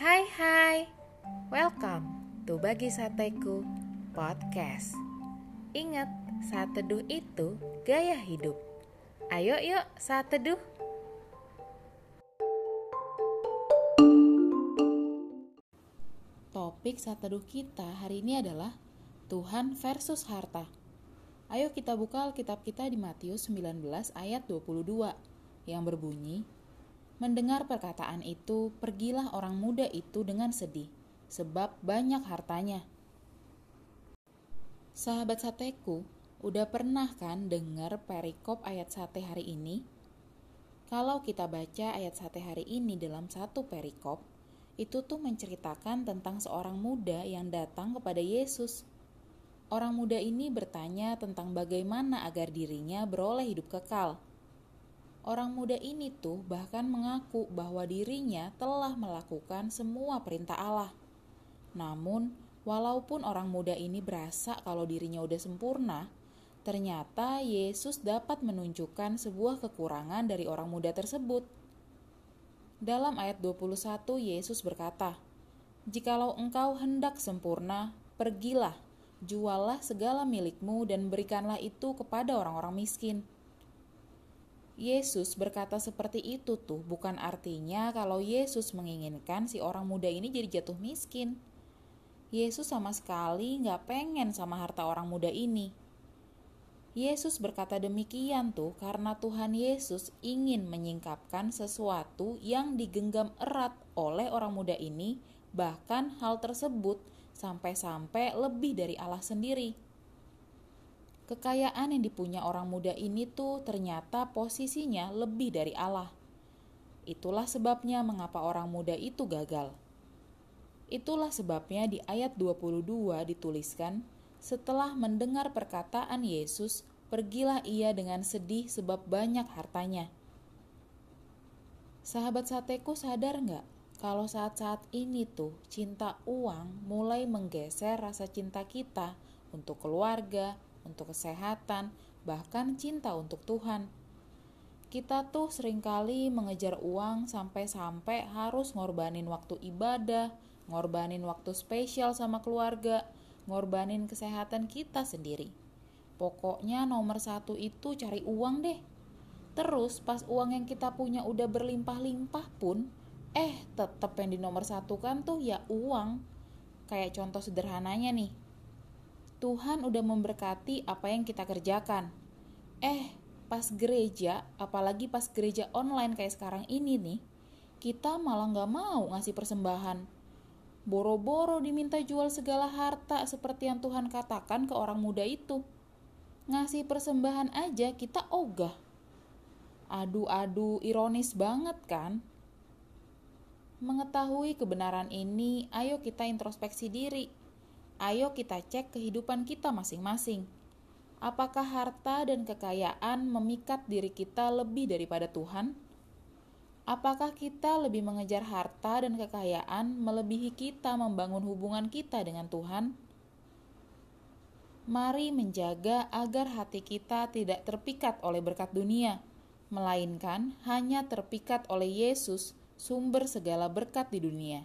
Hai hai, welcome to Bagi Sateku Podcast. Ingat, saat teduh itu gaya hidup. Ayo yuk saat teduh Topik saat teduh kita hari ini adalah Tuhan versus harta. Ayo kita buka Alkitab kita di Matius 19 ayat 22 yang berbunyi Mendengar perkataan itu, pergilah orang muda itu dengan sedih, sebab banyak hartanya. Sahabat sateku, udah pernah kan dengar perikop ayat sate hari ini? Kalau kita baca ayat sate hari ini dalam satu perikop, itu tuh menceritakan tentang seorang muda yang datang kepada Yesus. Orang muda ini bertanya tentang bagaimana agar dirinya beroleh hidup kekal. Orang muda ini tuh bahkan mengaku bahwa dirinya telah melakukan semua perintah Allah. Namun, walaupun orang muda ini berasa kalau dirinya udah sempurna, ternyata Yesus dapat menunjukkan sebuah kekurangan dari orang muda tersebut. Dalam ayat 21 Yesus berkata, "Jikalau engkau hendak sempurna, pergilah, jualah segala milikmu dan berikanlah itu kepada orang-orang miskin." Yesus berkata seperti itu tuh bukan artinya kalau Yesus menginginkan si orang muda ini jadi jatuh miskin. Yesus sama sekali nggak pengen sama harta orang muda ini. Yesus berkata demikian tuh karena Tuhan Yesus ingin menyingkapkan sesuatu yang digenggam erat oleh orang muda ini, bahkan hal tersebut sampai-sampai lebih dari Allah sendiri. Kekayaan yang dipunya orang muda ini tuh ternyata posisinya lebih dari Allah. Itulah sebabnya mengapa orang muda itu gagal. Itulah sebabnya di ayat 22 dituliskan, setelah mendengar perkataan Yesus, pergilah ia dengan sedih sebab banyak hartanya. Sahabat sateku sadar nggak kalau saat-saat ini tuh cinta uang mulai menggeser rasa cinta kita untuk keluarga, untuk kesehatan, bahkan cinta untuk Tuhan. Kita tuh sering kali mengejar uang sampai-sampai harus ngorbanin waktu ibadah, ngorbanin waktu spesial sama keluarga, ngorbanin kesehatan kita sendiri. Pokoknya nomor satu itu cari uang deh. Terus pas uang yang kita punya udah berlimpah-limpah pun, eh tetep yang di nomor satu kan tuh ya uang. Kayak contoh sederhananya nih, Tuhan udah memberkati apa yang kita kerjakan. Eh, pas gereja, apalagi pas gereja online kayak sekarang ini nih, kita malah nggak mau ngasih persembahan. Boro-boro diminta jual segala harta seperti yang Tuhan katakan ke orang muda itu. Ngasih persembahan aja kita ogah. Adu-adu ironis banget kan? Mengetahui kebenaran ini, ayo kita introspeksi diri ayo kita cek kehidupan kita masing-masing. Apakah harta dan kekayaan memikat diri kita lebih daripada Tuhan? Apakah kita lebih mengejar harta dan kekayaan melebihi kita membangun hubungan kita dengan Tuhan? Mari menjaga agar hati kita tidak terpikat oleh berkat dunia, melainkan hanya terpikat oleh Yesus, sumber segala berkat di dunia.